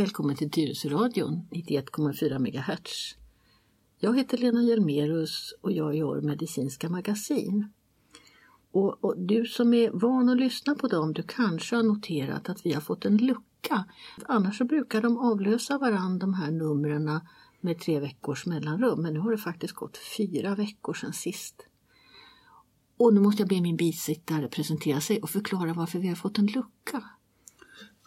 Välkommen till Tyresöradion 91,4 MHz. Jag heter Lena Hjelmerus och jag gör medicinska magasin. Och, och, du som är van att lyssna på dem, du kanske har noterat att vi har fått en lucka. Annars så brukar de avlösa varandra de här numren med tre veckors mellanrum. Men nu har det faktiskt gått fyra veckor sedan sist. Och nu måste jag be min bisittare presentera sig och förklara varför vi har fått en lucka.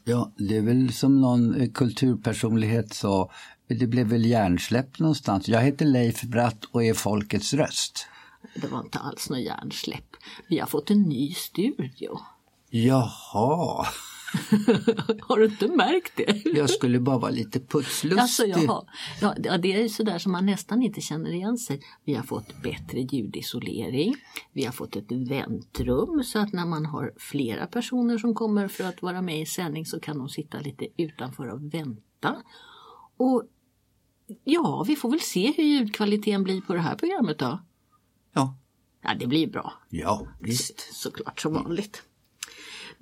Ja, det är väl som någon eh, kulturpersonlighet sa, det blev väl hjärnsläpp någonstans. Jag heter Leif Bratt och är folkets röst. Det var inte alls något hjärnsläpp. Vi har fått en ny studio. Jaha. har du inte märkt det? Jag skulle bara vara lite putslustig. Alltså, jaha. Ja, det är ju sådär som man nästan inte känner igen sig. Vi har fått bättre ljudisolering. Vi har fått ett väntrum så att när man har flera personer som kommer för att vara med i sändning så kan de sitta lite utanför och vänta. Och ja, vi får väl se hur ljudkvaliteten blir på det här programmet då. Ja. Ja, det blir bra. Ja, visst. Såklart som vanligt.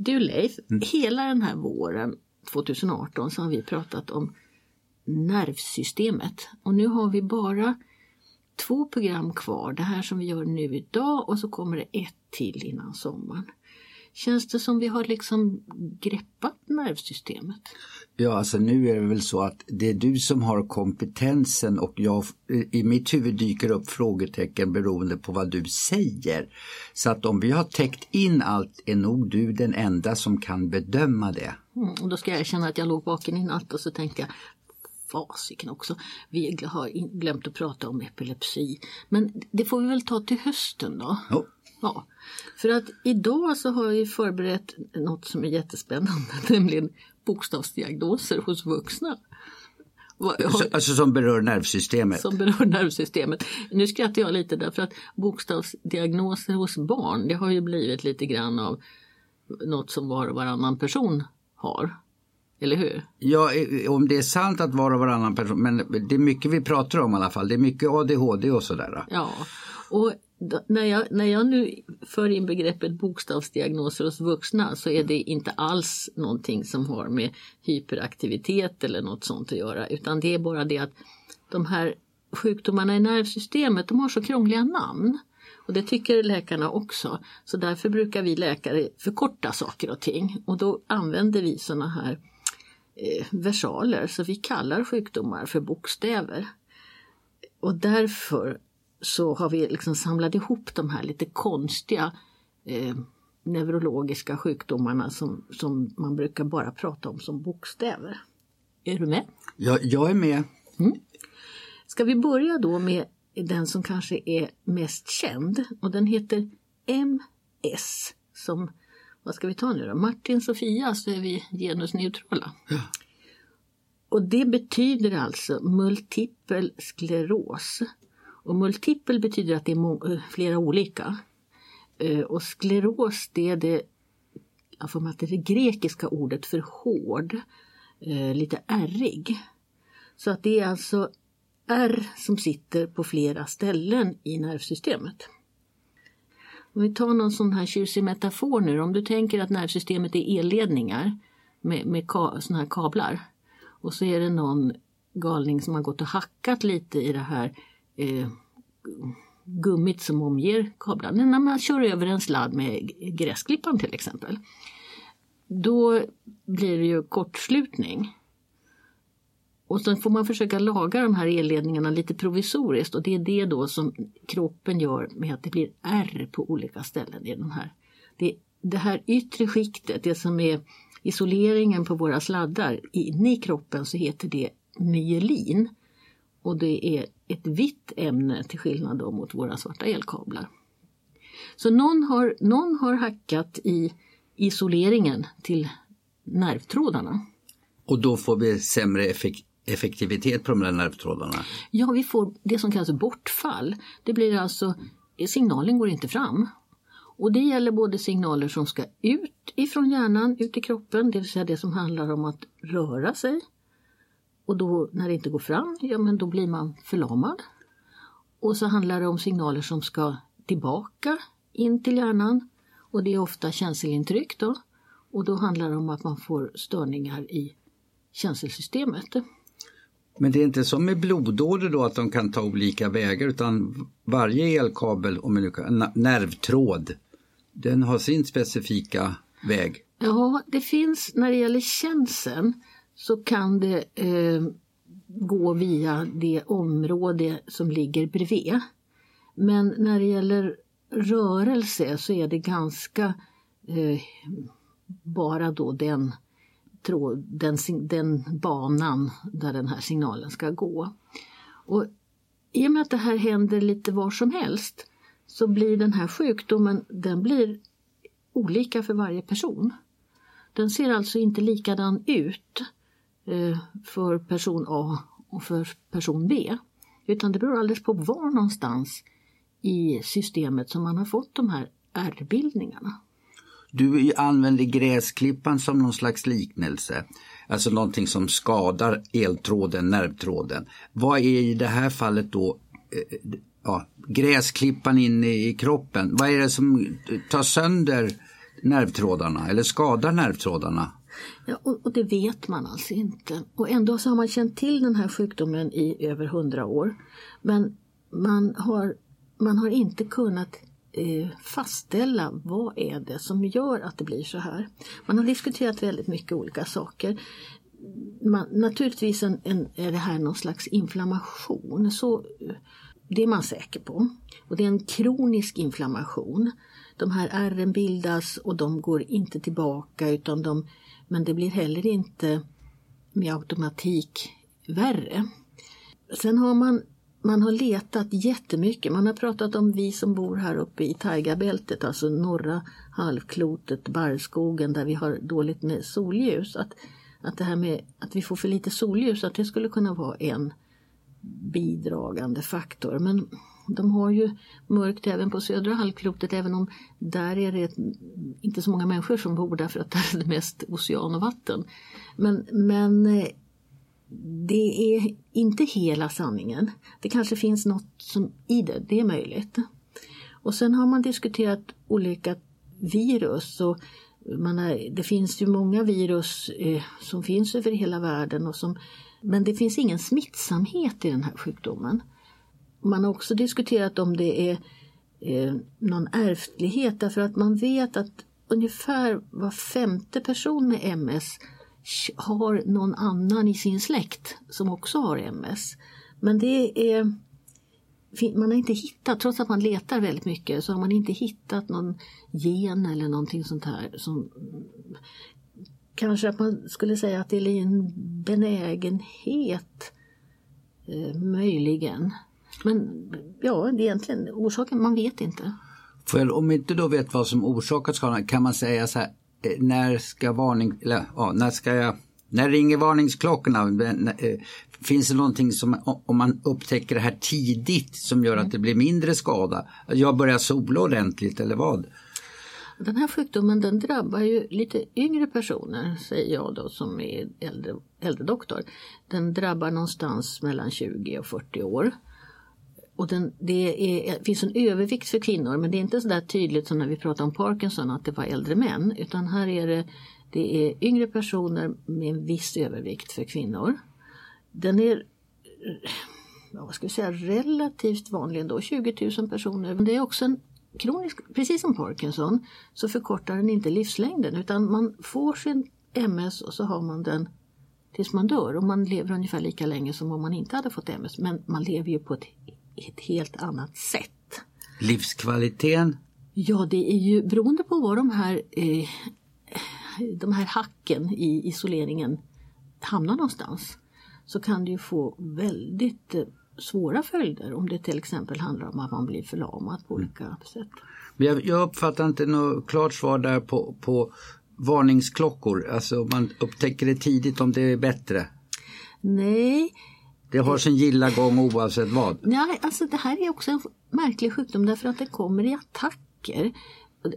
Du Leif, mm. hela den här våren 2018 så har vi pratat om nervsystemet och nu har vi bara två program kvar. Det här som vi gör nu idag och så kommer det ett till innan sommaren. Känns det som vi har liksom greppat nervsystemet? Ja, alltså nu är det väl så att det är du som har kompetensen och jag, i mitt huvud dyker upp frågetecken beroende på vad du säger. Så att om vi har täckt in allt är nog du den enda som kan bedöma det. Mm, och då ska jag erkänna att jag låg vaken i natt och så tänkte jag fasiken också, vi har glömt att prata om epilepsi. Men det får vi väl ta till hösten då. Oh. Ja, för att idag så har vi förberett något som är jättespännande, nämligen bokstavsdiagnoser hos vuxna. Alltså, som berör nervsystemet? Som berör nervsystemet. Nu skrattar jag lite därför att bokstavsdiagnoser hos barn det har ju blivit lite grann av något som var och varannan person har. Eller hur? Ja, om det är sant att var och varannan person, men det är mycket vi pratar om i alla fall. Det är mycket ADHD och sådär. Ja, och när jag, när jag nu för in begreppet bokstavsdiagnoser hos vuxna så är det inte alls någonting som har med hyperaktivitet eller något sånt att göra utan det är bara det att de här sjukdomarna i nervsystemet de har så krångliga namn. Och det tycker läkarna också. Så därför brukar vi läkare förkorta saker och ting och då använder vi sådana här eh, versaler så vi kallar sjukdomar för bokstäver. Och därför så har vi liksom samlat ihop de här lite konstiga eh, neurologiska sjukdomarna som, som man brukar bara prata om som bokstäver. Är du med? Ja, jag är med. Mm. Ska vi börja då med den som kanske är mest känd och den heter MS. Som, vad ska vi ta nu då? Martin, Sofia så är vi genusneutrala. Ja. Och det betyder alltså multipel skleros. Och multipel betyder att det är eh, flera olika. Eh, och skleros det är det, jag får det, är det grekiska ordet för hård, eh, lite ärrig. Så att det är alltså R som sitter på flera ställen i nervsystemet. Om vi tar någon sån här tjusig metafor nu, om du tänker att nervsystemet är elledningar med, med ka, såna här kablar och så är det någon galning som har gått och hackat lite i det här eh, gummit som omger kablarna. När man kör över en sladd med gräsklippan till exempel. Då blir det ju kortslutning. Och sen får man försöka laga de här elledningarna lite provisoriskt och det är det då som kroppen gör med att det blir ärr på olika ställen i den här. Det, det här yttre skiktet, det som är isoleringen på våra sladdar, inne i kroppen så heter det myelin. Och det är ett vitt ämne till skillnad då mot våra svarta elkablar. Så någon har, någon har hackat i isoleringen till nervtrådarna. Och då får vi sämre effekt effektivitet på de där nervtrådarna? Ja, vi får det som kallas bortfall. Det blir alltså, signalen går inte fram. Och det gäller både signaler som ska ut ifrån hjärnan, ut i kroppen, det vill säga det som handlar om att röra sig. Och då när det inte går fram, ja men då blir man förlamad. Och så handlar det om signaler som ska tillbaka in till hjärnan. Och det är ofta känselintryck då. Och då handlar det om att man får störningar i känselsystemet. Men det är inte som med blodåder då att de kan ta olika vägar utan varje elkabel, om nu kan, nervtråd, den har sin specifika väg? Ja, det finns när det gäller känseln så kan det eh, gå via det område som ligger bredvid. Men när det gäller rörelse så är det ganska eh, bara då den, tråd, den, den banan där den här signalen ska gå. Och I och med att det här händer lite var som helst så blir den här sjukdomen den blir olika för varje person. Den ser alltså inte likadan ut eh, Eh, för person A och för person B. Utan det beror alldeles på var någonstans i systemet som man har fått de här ärrbildningarna. Du använder gräsklippan som någon slags liknelse. Alltså någonting som skadar eltråden, nervtråden. Vad är i det här fallet då eh, ja, gräsklippan inne i kroppen? Vad är det som tar sönder nervtrådarna eller skadar nervtrådarna? Ja, och, och, det vet man alltså inte. Och ändå så har man känt till den här sjukdomen i över hundra år. Men man har, man har inte kunnat eh, fastställa vad är det som gör att det blir så här. Man har diskuterat väldigt mycket olika saker. Man, naturligtvis en, en, är det här någon slags inflammation. Så, eh, det är man säker på. Och det är en kronisk inflammation. De här ärren bildas och de går inte tillbaka utan de men det blir heller inte med automatik värre. Sen har man, man har letat jättemycket. Man har pratat om vi som bor här uppe i taigabältet, alltså norra halvklotet, barrskogen där vi har dåligt med solljus. Att, att det här med att vi får för lite solljus, att det skulle kunna vara en bidragande faktor. Men de har ju mörkt även på södra halvklotet även om där är det inte så många människor som bor därför att där är det mest ocean och vatten. Men, men eh, det är inte hela sanningen. Det kanske finns något som i det, det är möjligt. Och sen har man diskuterat olika virus och man är, det finns ju många virus eh, som finns över hela världen och som, men det finns ingen smittsamhet i den här sjukdomen. Man har också diskuterat om det är eh, någon ärftlighet därför att man vet att ungefär var femte person med MS har någon annan i sin släkt som också har MS. Men det är man har inte hittat, trots att man letar väldigt mycket, så har man inte hittat någon gen eller någonting sånt här som kanske att man skulle säga att det är en benägenhet eh, möjligen. Men ja, egentligen orsaken, man vet inte. För om inte då vet vad som orsakat skadan kan man säga så här, eh, när ska varning, eller ja, när ska jag, när ringer varningsklockorna? Eh, finns det någonting som, om man upptäcker det här tidigt som gör att det blir mindre skada? Jag börjar sola ordentligt eller vad? Den här sjukdomen den drabbar ju lite yngre personer, säger jag då som är äldre, äldre doktor. Den drabbar någonstans mellan 20 och 40 år. Och den, det är, finns en övervikt för kvinnor men det är inte så där tydligt som när vi pratar om Parkinson att det var äldre män utan här är det, det är yngre personer med en viss övervikt för kvinnor. Den är vad ska vi säga, relativt vanlig ändå, 20 000 personer. Men det är också en kronisk, precis som Parkinson, så förkortar den inte livslängden utan man får sin MS och så har man den tills man dör och man lever ungefär lika länge som om man inte hade fått MS men man lever ju på ett ett helt annat sätt. Livskvaliteten? Ja, det är ju beroende på var de här, eh, de här hacken i isoleringen hamnar någonstans så kan det ju få väldigt eh, svåra följder om det till exempel handlar om att man blir förlamad på olika mm. sätt. Men jag, jag uppfattar inte något klart svar där på, på varningsklockor, alltså man upptäcker det tidigt om det är bättre. Nej, det har sin gilla gång oavsett vad? Nej, alltså det här är också en märklig sjukdom därför att det kommer i attacker.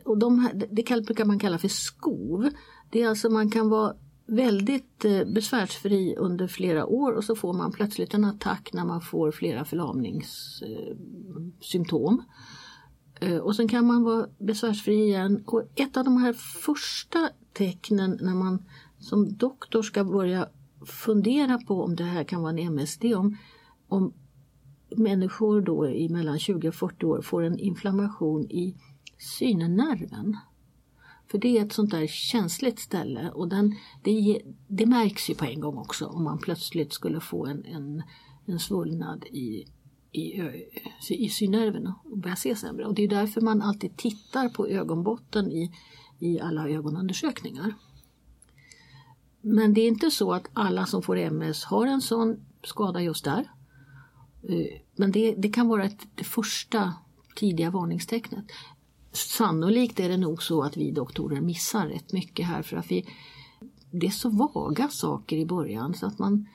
Och de här, det brukar man kalla för skov. Det är alltså man kan vara väldigt eh, besvärsfri under flera år och så får man plötsligt en attack när man får flera förlamningssymptom. Eh, och sen kan man vara besvärsfri igen. Och ett av de här första tecknen när man som doktor ska börja fundera på om det här kan vara en MSD om, om människor då i mellan 20 och 40 år får en inflammation i synnerven. För det är ett sånt där känsligt ställe och den, det, det märks ju på en gång också om man plötsligt skulle få en, en, en svullnad i, i, i synnerverna och börja se sämre. Och det är därför man alltid tittar på ögonbotten i, i alla ögonundersökningar. Men det är inte så att alla som får MS har en sån skada just där. Eh, men det, det kan vara ett, det första tidiga varningstecknet. Sannolikt är det nog så att vi doktorer missar rätt mycket här för att vi, det är så vaga saker i början så att man,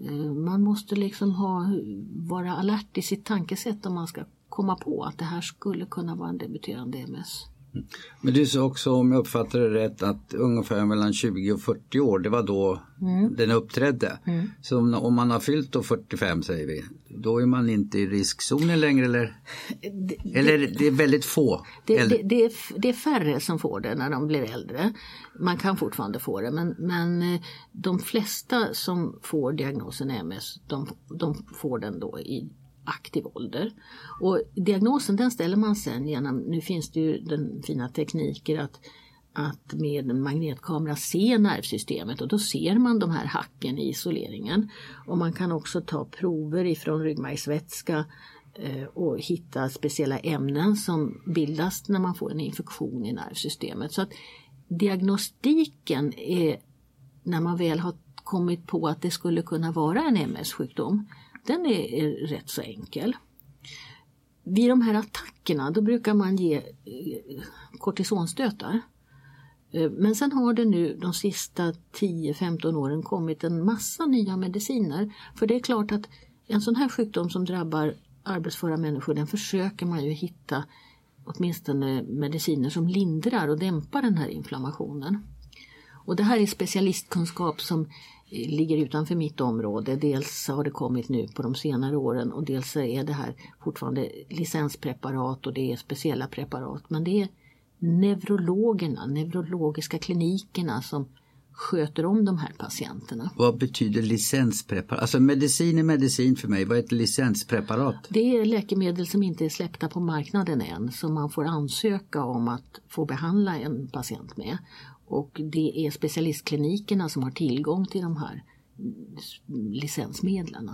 eh, man måste liksom ha, vara alert i sitt tankesätt om man ska komma på att det här skulle kunna vara en debuterande MS. Men du sa också, om jag uppfattar det rätt, att ungefär mellan 20 och 40 år, det var då mm. den uppträdde. Mm. Så om, om, man har fyllt då 45 säger vi, då är man inte i riskzonen längre eller? Det, eller det är väldigt få? Det, det, det, är, det är färre som får det när de blir äldre. Man kan fortfarande få det men, men eh, de flesta som får diagnosen MS, de, de får den då i aktiv ålder. Och diagnosen den ställer man sen genom, nu finns det ju den fina tekniker att, att med en magnetkamera se nervsystemet och då ser man de här hacken i isoleringen. Och man kan också ta prover ifrån ryggmärgsvätska eh, och hitta speciella ämnen som bildas när man får en infektion i nervsystemet. Så att diagnostiken är när man väl har kommit på att det skulle kunna vara en MS-sjukdom den är, är rätt så enkel. Vid de här attackerna då brukar man ge eh, kortisonstötar. Eh, men sen har det nu de sista 10-15 åren kommit en massa nya mediciner. För det är klart att en sån här sjukdom som drabbar arbetsföra människor den försöker man ju hitta åtminstone mediciner som lindrar och dämpar den här inflammationen. Och det här är specialistkunskap som ligger utanför mitt område. Dels har det kommit nu på de senare åren och dels är det här fortfarande licenspreparat och det är speciella preparat. Men det är neurologerna, neurologiska klinikerna som sköter om de här patienterna. Vad betyder licenspreparat? Alltså medicin är medicin för mig. Vad är ett licenspreparat? Det är läkemedel som inte är släppta på marknaden än som man får ansöka om att få behandla en patient med. Och det är specialistklinikerna som har tillgång till de här licensmedlen.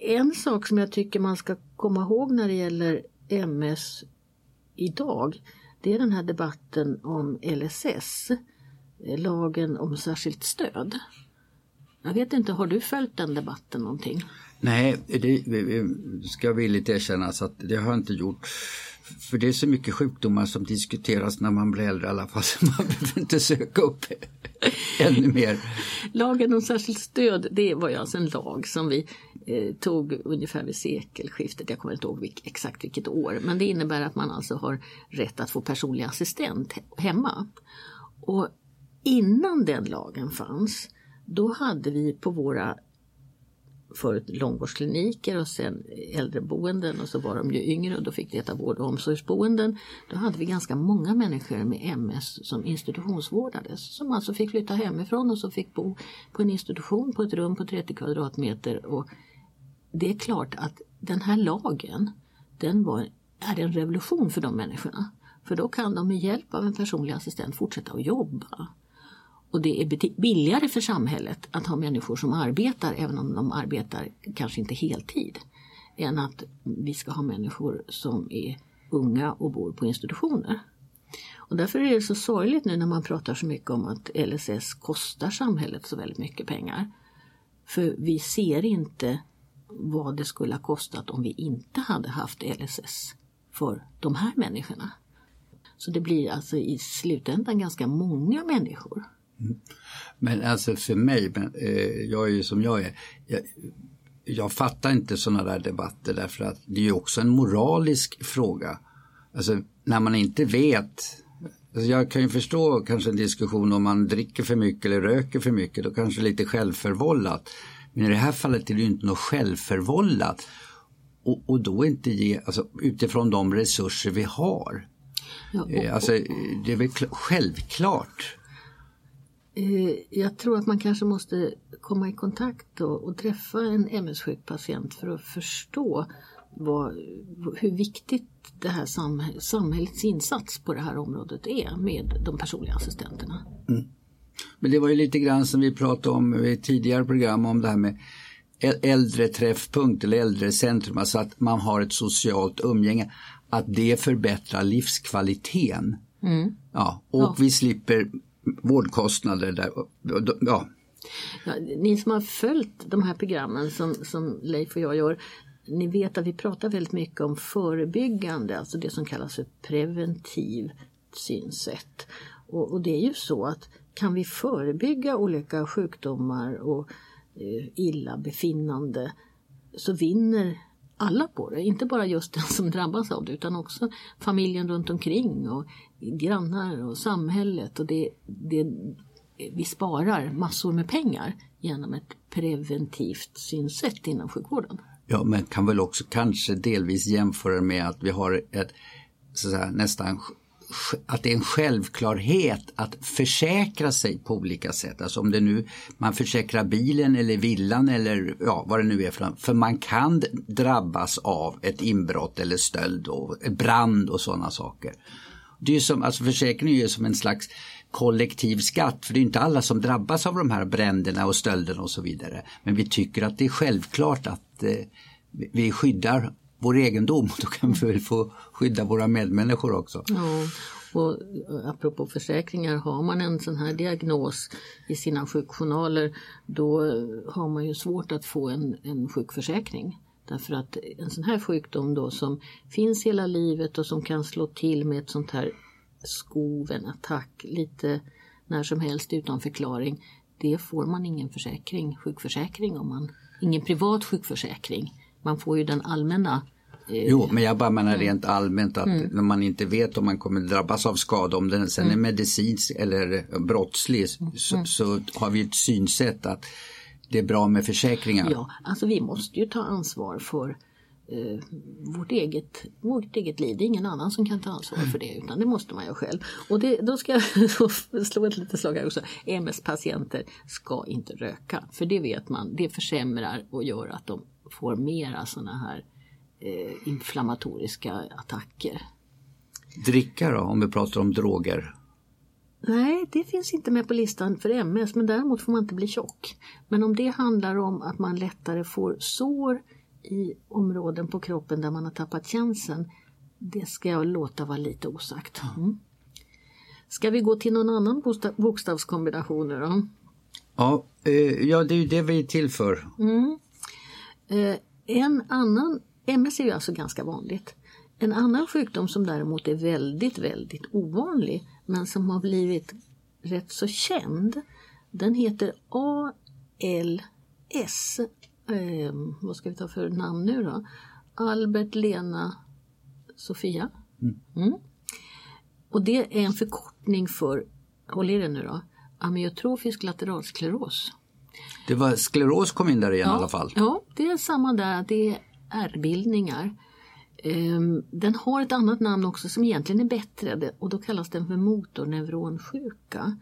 En sak som jag tycker man ska komma ihåg när det gäller MS idag det är den här debatten om LSS, lagen om särskilt stöd. Jag vet inte, har du följt den debatten någonting? Nej, det ska villigt erkännas att det har jag inte gjort. För det är så mycket sjukdomar som diskuteras när man blir äldre i alla fall så man behöver inte söka upp ännu mer. Lagen om särskilt stöd det var ju alltså en lag som vi eh, tog ungefär vid sekelskiftet, jag kommer inte ihåg vilk, exakt vilket år, men det innebär att man alltså har rätt att få personlig assistent hemma. Och innan den lagen fanns då hade vi på våra förut långvårdskliniker och sen äldreboenden och så var de ju yngre och då fick det heta vård och omsorgsboenden. Då hade vi ganska många människor med MS som institutionsvårdades som alltså fick flytta hemifrån och så fick bo på en institution på ett rum på 30 kvadratmeter. Och det är klart att den här lagen den var, är en revolution för de människorna. För då kan de med hjälp av en personlig assistent fortsätta att jobba. Och det är billigare för samhället att ha människor som arbetar, även om de arbetar kanske inte heltid, än att vi ska ha människor som är unga och bor på institutioner. Och därför är det så sorgligt nu när man pratar så mycket om att LSS kostar samhället så väldigt mycket pengar. För vi ser inte vad det skulle ha kostat om vi inte hade haft LSS för de här människorna. Så det blir alltså i slutändan ganska många människor men alltså för mig, men, eh, jag är ju som jag är, jag, jag fattar inte sådana där debatter därför att det är ju också en moralisk fråga. Alltså när man inte vet alltså, jag kan ju förstå kanske en diskussion om man dricker för mycket eller röker för mycket, då kanske lite självförvållat. Men i det här fallet är det ju inte något självförvållat. Och, och då inte ge, alltså utifrån de resurser vi har. Ja, och, alltså, det är väl självklart Eh, jag tror att man kanske måste komma i kontakt och, och träffa en MS-sjuk patient för att förstå vad, hur viktigt det här samhäll, samhällets insats på det här området är med de personliga assistenterna. Mm. Men det var ju lite grann som vi pratade om i tidigare program om det här med äldreträffpunkt eller äldrecentrum, alltså att man har ett socialt umgänge. Att det förbättrar livskvaliteten. Mm. Ja, och ja. vi slipper vårdkostnader. Där, ja. Ja, ni som har följt de här programmen som, som Leif och jag gör, ni vet att vi pratar väldigt mycket om förebyggande, alltså det som kallas för preventiv synsätt. Och, och det är ju så att kan vi förebygga olika sjukdomar och eh, illa befinnande så vinner alla på det. Inte bara just den som drabbas av det utan också familjen runt omkring och grannar och samhället. Och det, det, vi sparar massor med pengar genom ett preventivt synsätt inom sjukvården. Ja, men kan väl också kanske delvis jämföra med att vi har ett så säga, nästan att det är en självklarhet att försäkra sig på olika sätt. Alltså om det nu man försäkrar bilen eller villan eller ja, vad det nu är för För man kan drabbas av ett inbrott eller stöld och eh, brand och sådana saker. Det är som, alltså försäkringen är som en slags kollektiv skatt för det är inte alla som drabbas av de här bränderna och stölderna och så vidare. Men vi tycker att det är självklart att eh, vi skyddar vår egendom. Då kan vi väl få skydda våra medmänniskor också. Ja, och eh, apropå försäkringar, har man en sån här diagnos i sina sjukjournaler då eh, har man ju svårt att få en, en sjukförsäkring. Därför att en sån här sjukdom då som finns hela livet och som kan slå till med ett sånt här skov, en attack, lite när som helst utan förklaring. Det får man ingen försäkring, sjukförsäkring om man, ingen privat sjukförsäkring man får ju den allmänna eh, Jo, men jag bara menar mm. rent allmänt att mm. när man inte vet om man kommer drabbas av skada, om den sen mm. är medicinsk eller brottslig, mm. så, så, har vi ett synsätt att det är bra med försäkringar. Ja, alltså vi måste ju ta ansvar för eh, vårt, eget, vårt eget liv. Det är ingen annan som kan ta ansvar för det utan det måste man ju själv. Och det, då ska jag slå ett litet slag här också. MS-patienter ska inte röka för det vet man, det försämrar och gör att de får mera sådana här eh, inflammatoriska attacker. Dricka då, om vi pratar om droger? Nej, det finns inte med på listan för MS, men däremot får man inte bli tjock. Men om det handlar om att man lättare får sår i områden på kroppen där man har tappat känseln, det ska jag låta vara lite osagt. Mm. Ska vi gå till någon annan bokstavskombination nu då? Ja, eh, ja, det är ju det vi är till för. Mm. Eh, en annan, MS är ju alltså ganska vanligt. En annan sjukdom som däremot är väldigt, väldigt ovanlig men som har blivit rätt så känd. Den heter ALS. Eh, vad ska vi ta för namn nu då? Albert, Lena, Sofia. Mm. Mm. Och det är en förkortning för, håll i det nu då, amyotrofisk lateralskleros. Det var skleros kom in där igen ja, i alla fall. Ja, det är samma där. Det är ärrbildningar. Ehm, den har ett annat namn också som egentligen är bättre och då kallas den för motorneuronsjuka.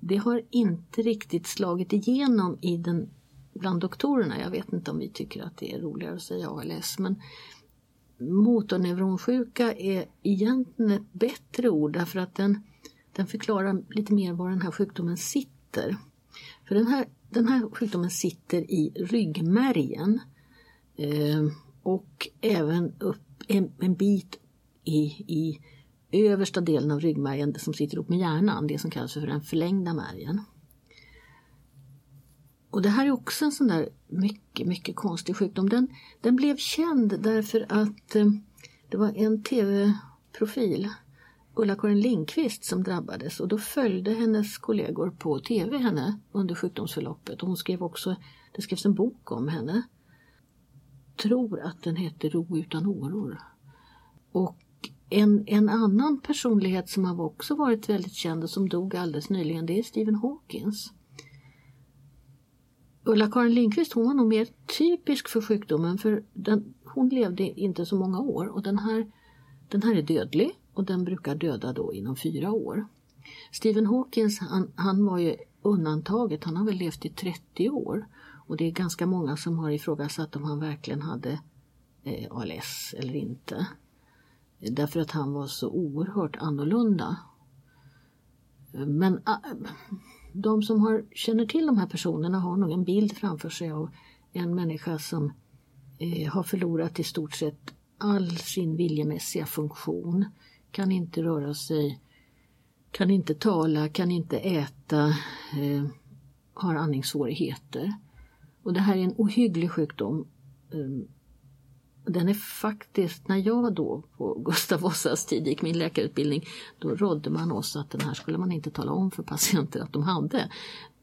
Det har inte riktigt slagit igenom i den, bland doktorerna. Jag vet inte om vi tycker att det är roligare att säga ALS men motorneuronsjuka är egentligen ett bättre ord därför att den, den förklarar lite mer var den här sjukdomen sitter. För den här den här sjukdomen sitter i ryggmärgen eh, och även upp en, en bit i, i översta delen av ryggmärgen som sitter ihop med hjärnan, det som kallas för den förlängda märgen. Och det här är också en sån där mycket, mycket konstig sjukdom. Den, den blev känd därför att eh, det var en tv-profil Ulla-Karin Lindqvist som drabbades och då följde hennes kollegor på tv henne under sjukdomsförloppet och hon skrev också, det skrevs en bok om henne. Tror att den heter Ro utan åror. Och en, en annan personlighet som har också varit väldigt känd och som dog alldeles nyligen det är Stephen Hawkins. Ulla-Karin Lindqvist hon var nog mer typisk för sjukdomen för den, hon levde inte så många år och den här, den här är dödlig och den brukar döda då inom fyra år. Stephen Hawkins han, han var ju undantaget. Han har väl levt i 30 år och det är ganska många som har ifrågasatt om han verkligen hade eh, ALS eller inte. Därför att han var så oerhört annorlunda. Men äh, de som har, känner till de här personerna har nog en bild framför sig av en människa som eh, har förlorat i stort sett all sin viljemässiga funktion. Kan inte röra sig, kan inte tala, kan inte äta, eh, har andningssvårigheter. Och det här är en ohygglig sjukdom. Eh, den är faktiskt, när jag då på Gustav Vasas tid gick min läkarutbildning, då rådde man oss att den här skulle man inte tala om för patienter att de hade.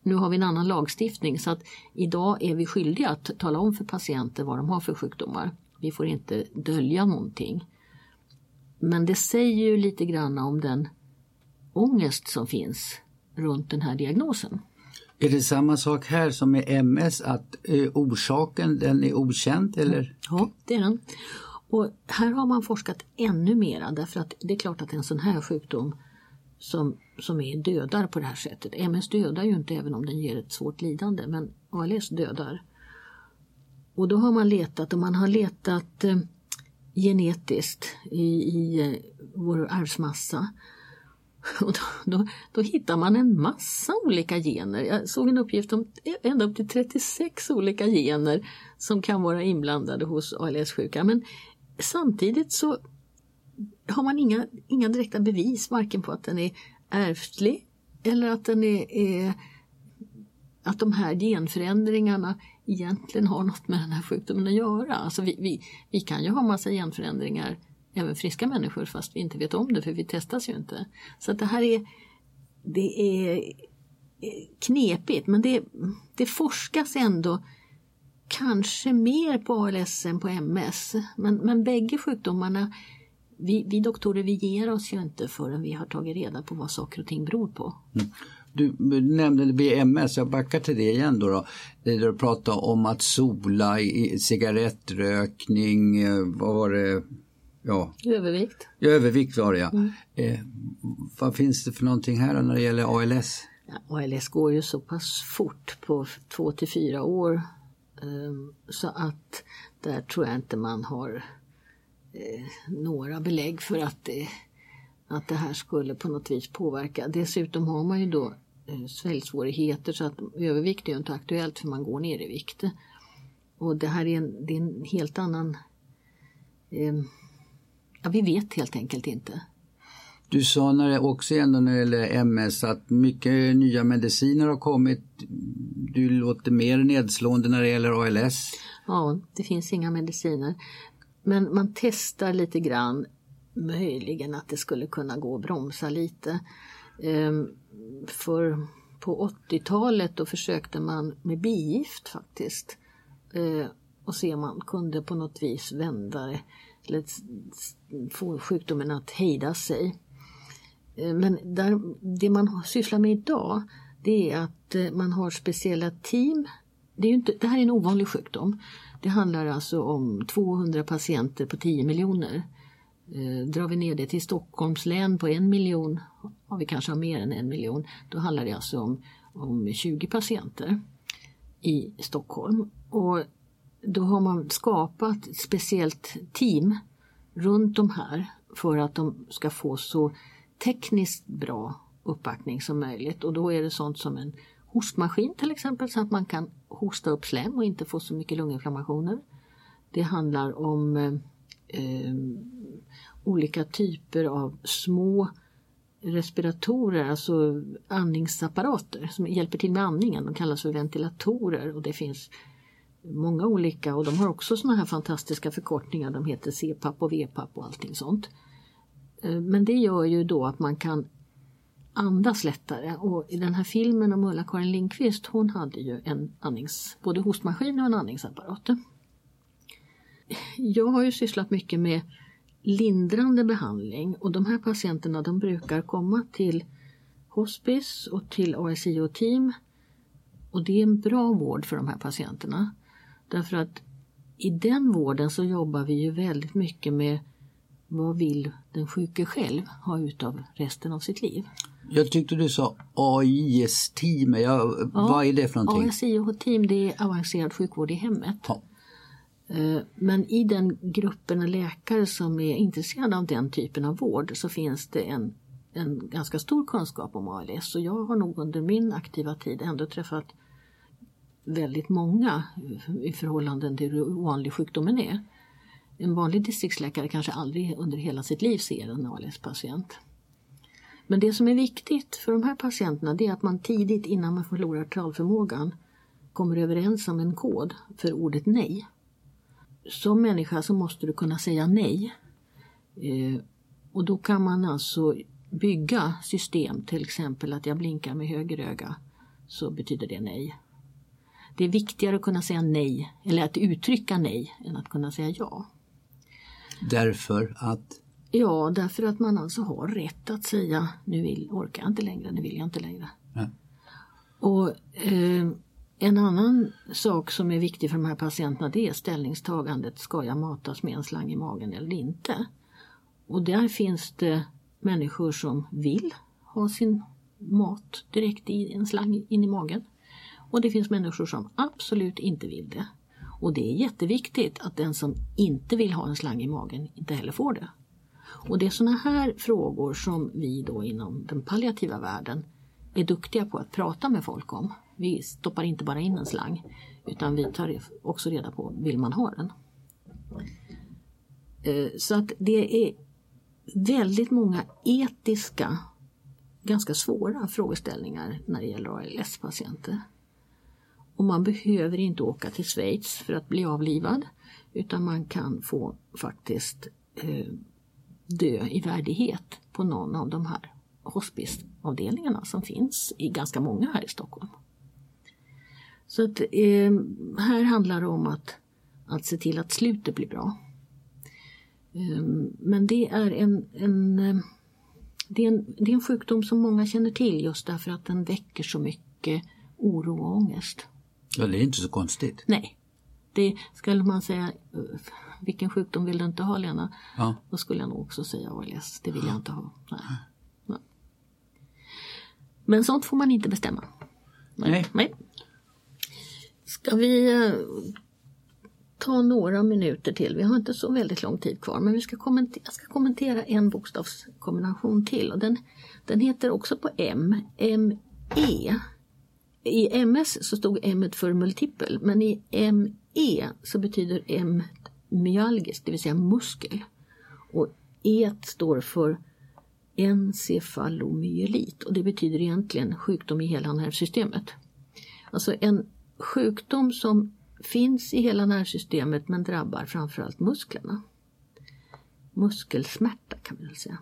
Nu har vi en annan lagstiftning så att idag är vi skyldiga att tala om för patienter vad de har för sjukdomar. Vi får inte dölja någonting. Men det säger ju lite grann om den ångest som finns runt den här diagnosen. Är det samma sak här som med MS att eh, orsaken den är okänd eller? Ja, det är den. Och här har man forskat ännu mera därför att det är klart att en sån här sjukdom som, som är dödar på det här sättet. MS dödar ju inte även om den ger ett svårt lidande men ALS dödar. Och då har man letat och man har letat eh, genetiskt i, i eh, vår arvsmassa. Och då, då, då, hittar man en massa olika gener. Jag såg en uppgift om ända upp till 36 olika gener som kan vara inblandade hos ALS-sjuka. Men samtidigt så har man inga, inga direkta bevis varken på att den är ärftlig eller att den är, är att de här genförändringarna egentligen har något med den här sjukdomen att göra. Alltså vi, vi, vi kan ju ha massa genförändringar även friska människor fast vi inte vet om det för vi testas ju inte. Så att det här är, det är eh, knepigt men det, det forskas ändå kanske mer på ALS än på MS. Men, men bägge sjukdomarna, vi, vi doktorer vi ger oss ju inte förrän vi har tagit reda på vad saker och ting beror på. Mm. Du nämnde BMS, jag backar till det igen då. då. Det du pratade om att sola, cigarettrökning, eh, vad var det? Ja. Övervikt. Ja, övervikt var det ja. Mm. Eh, vad finns det för någonting här när det gäller ALS? Ja, ALS går ju så pass fort på två till fyra år eh, så att där tror jag inte man har eh, några belägg för att det, att det här skulle på något vis påverka. Dessutom har man ju då sväljsvårigheter så att övervikt är ju inte aktuellt för man går ner i vikt. Och det här är en, det är en helt annan eh, Ja, vi vet helt enkelt inte. Du sa när det också ändå när det gäller MS att mycket nya mediciner har kommit. Du låter mer nedslående när det gäller ALS. Ja, det finns inga mediciner. Men man testar lite grann möjligen att det skulle kunna gå att bromsa lite. Ehm, för på 80-talet då försökte man med bigift faktiskt eh, och se om man kunde på något vis vända det eller få sjukdomen att hejda sig. Eh, men där, det man sysslar med idag det är att eh, man har speciella team. Det, är inte, det här är en ovanlig sjukdom. Det handlar alltså om 200 patienter på 10 miljoner. Eh, drar vi ner det till Stockholms län på en miljon, om vi kanske har mer än en miljon, då handlar det alltså om, om 20 patienter i Stockholm. Och då har man skapat ett speciellt team runt de här för att de ska få så tekniskt bra uppbackning som möjligt och då är det sånt som en hostmaskin till exempel så att man kan hosta upp slem och inte få så mycket lunginflammationer. Det handlar om eh, eh olika typer av små respiratorer, alltså andningsapparater som hjälper till med andningen. De kallas för ventilatorer och det finns många olika och de har också såna här fantastiska förkortningar. De heter CPAP och VPAP och allting sånt. Eh, men det gör ju då att man kan andas lättare och i den här filmen om Ulla-Karin Lindqvist hon hade ju en andnings, både hostmaskin och en andningsapparat. Jag har ju sysslat mycket med lindrande behandling och de här patienterna de brukar komma till hospice och till ASIO-team och det är en bra vård för de här patienterna. Därför att i den vården så jobbar vi ju väldigt mycket med vad vill den sjuke själv ha utav resten av sitt liv. Jag tyckte du sa AIS-team. Ja, ja, vad är det för någonting? ASIH-team det är avancerad sjukvård i hemmet. Ja. Eh, men i den gruppen läkare som är intresserade av den typen av vård så finns det en, en ganska stor kunskap om ALS. Så jag har nog under min aktiva tid ändå träffat väldigt många eh, i förhållande till hur vanlig sjukdomen är. En vanlig distriktsläkare kanske aldrig under hela sitt liv ser en ALS-patient. Men det som är viktigt för de här patienterna det är att man tidigt innan man förlorar talförmågan kommer överens om en kod för ordet nej. Som människa så måste du kunna säga nej. Eh, och då kan man alltså bygga system, till exempel att jag blinkar med höger öga så betyder det nej. Det är viktigare att kunna säga nej, eller att uttrycka nej, än att kunna säga ja. Därför att? Ja, därför att man alltså har rätt att säga nu vill, orkar jag inte längre, nu vill jag inte längre. Ja. Och eh, en annan sak som är viktig för de här patienterna det är ställningstagandet. Ska jag matas med en slang i magen eller inte? Och där finns det människor som vill ha sin mat direkt i en slang in i magen. Och det finns människor som absolut inte vill det. Och det är jätteviktigt att den som inte vill ha en slang i magen inte heller får det. Och det är sådana här frågor som vi då inom den palliativa världen är duktiga på att prata med folk om. Vi stoppar inte bara in en slang utan vi tar också reda på, vill man ha den? Eh, så att det är väldigt många etiska, ganska svåra frågeställningar när det gäller ALS-patienter. Och man behöver inte åka till Schweiz för att bli avlivad utan man kan få faktiskt eh, dö i värdighet på någon av de här hospiceavdelningarna som finns i ganska många här i Stockholm. Så att, eh, här handlar det om att, att se till att slutet blir bra. Eh, men det är en, en, eh, det, är en, det är en sjukdom som många känner till just därför att den väcker så mycket oro och ångest. Ja, det är inte så konstigt. Nej. Det skulle man säga, vilken sjukdom vill du inte ha Lena? Ja. Då skulle jag nog också säga ALS, det vill jag inte ha. Nej. Nej. Men sånt får man inte bestämma. Nej. Nej. Ska vi eh, ta några minuter till? Vi har inte så väldigt lång tid kvar men vi ska kommentera, jag ska kommentera en bokstavskombination till. Och den, den heter också på M, ME. I MS så stod M för multipel men i ME så betyder M myalgisk, det vill säga muskel. Och E står för encefalomyelit och det betyder egentligen sjukdom i hela nervsystemet. Alltså en sjukdom som finns i hela nervsystemet men drabbar framförallt musklerna. Muskelsmärta kan man väl säga.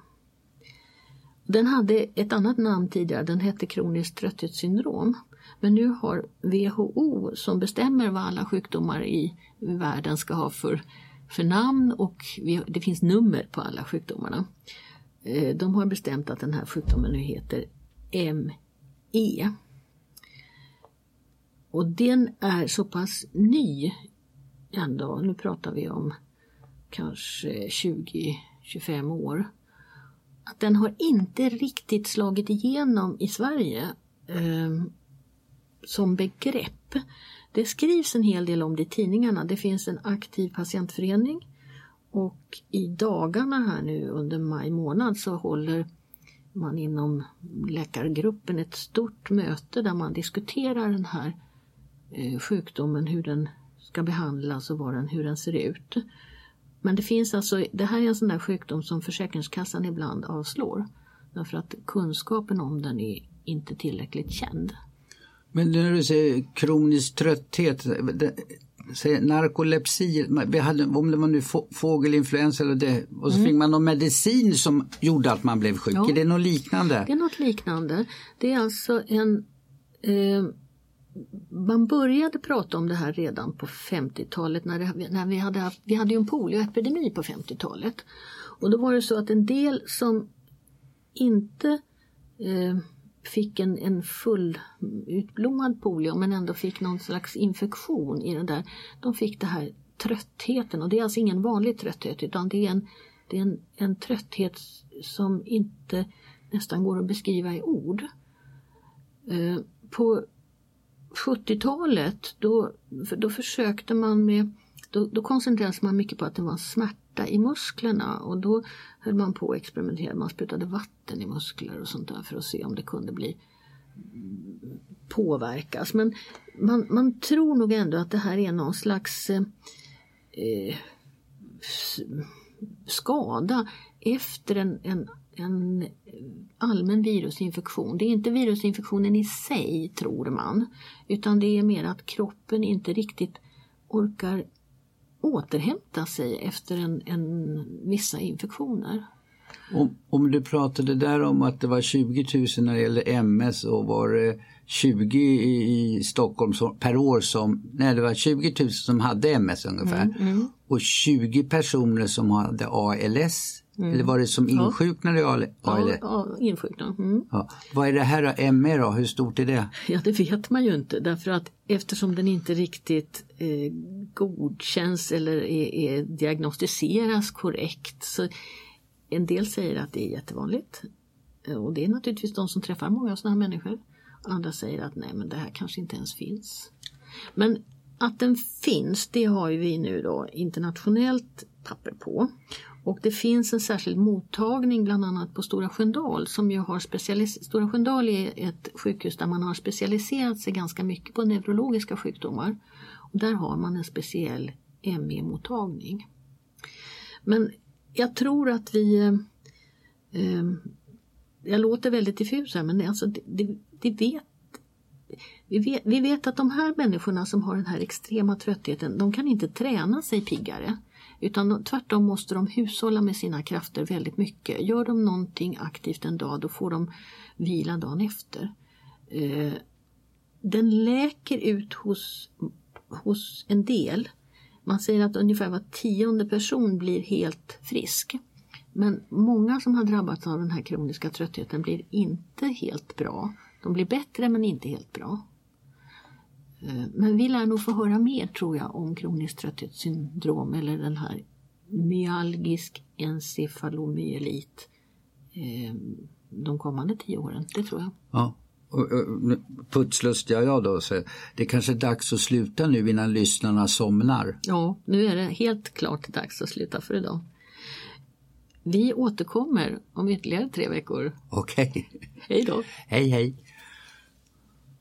Den hade ett annat namn tidigare, den hette kroniskt trötthetssyndrom. Men nu har WHO som bestämmer vad alla sjukdomar i världen ska ha för, för namn och vi, det finns nummer på alla sjukdomarna. Eh, de har bestämt att den här sjukdomen nu heter ME. Och den är så pass ny ändå, nu pratar vi om kanske 20-25 år, att den har inte riktigt slagit igenom i Sverige eh, som begrepp. Det skrivs en hel del om det i tidningarna. Det finns en aktiv patientförening och i dagarna här nu under maj månad så håller man inom läkargruppen ett stort möte där man diskuterar den här eh, sjukdomen, hur den ska behandlas och vad den, hur den ser ut. Men det finns alltså, det här är en sån där sjukdom som Försäkringskassan ibland avslår. Därför att kunskapen om den är inte tillräckligt känd. Men när du säger kronisk trötthet, narkolepsi, vi hade, om det var nu fågelinfluensa eller det, och så mm. fick man någon medicin som gjorde att man blev sjuk. Ja. Är det något liknande? Det är något liknande. Det är alltså en eh, man började prata om det här redan på 50-talet när, det, när vi hade haft, vi hade ju en polioepidemi på 50-talet. Och då var det så att en del som inte eh, fick en, en full utblommad polio men ändå fick någon slags infektion i den där. De fick det här tröttheten och det är alltså ingen vanlig trötthet utan det är en, det är en, en trötthet som inte nästan går att beskriva i ord. Eh, på 70-talet då, då försökte man med då, då koncentrerade man mycket på att det var smärta i musklerna och då höll man på att experimentera. Man sprutade vatten i muskler och sånt där för att se om det kunde bli påverkas. Men man, man tror nog ändå att det här är någon slags eh, eh skada efter en, en, en allmän virusinfektion. Det är inte virusinfektionen i sig tror man utan det är mer att kroppen inte riktigt orkar återhämta sig efter en, en, vissa infektioner. Om, om du pratade där om att det var 20 000 när det gäller MS och var det 20 i, i Stockholm som, per år som, nej det var 20 000 som hade MS ungefär mm, mm. och 20 personer som hade ALS Mm. Eller var det som insjuknade i ALS? Ja, ja insjuknade. Mm. Ja. Vad är det här ME då? Hur stort är det? Ja det vet man ju inte därför att eftersom den inte riktigt eh, godkänns eller är, är, diagnostiseras korrekt så en del säger att det är jättevanligt. Och det är naturligtvis de som träffar många sådana här människor. Andra säger att nej men det här kanske inte ens finns. Men att den finns det har ju vi nu då internationellt papper på. Och det finns en särskild mottagning bland annat på Stora Sköndal som ju har specialiserat Stora Sköndal är ett sjukhus där man har specialiserat sig ganska mycket på neurologiska sjukdomar. Och där har man en speciell ME-mottagning. Men jag tror att vi eh, eh, Jag låter väldigt diffus här men alltså det, det, det vet vi vet, vi vet att de här människorna som har den här extrema tröttheten, de kan inte träna sig piggare. Utan tvärtom måste de hushålla med sina krafter väldigt mycket. Gör de någonting aktivt en dag då får de vila dagen efter. Eh, den läker ut hos, hos en del. Man säger att ungefär var tionde person blir helt frisk. Men många som har drabbats av den här kroniska tröttheten blir inte helt bra. De blir bättre men inte helt bra. Eh, men vi lär nog få höra mer tror jag om kroniskt trötthetssyndrom eller den här myalgisk encefalomyelit eh, de kommande tio åren, det tror jag. Ja. Putslustiga jag då, så det är kanske är dags att sluta nu innan lyssnarna somnar. Ja, nu är det helt klart dags att sluta för idag. Vi återkommer om ytterligare tre veckor. Okej. Okay. Hej då. Hej hej.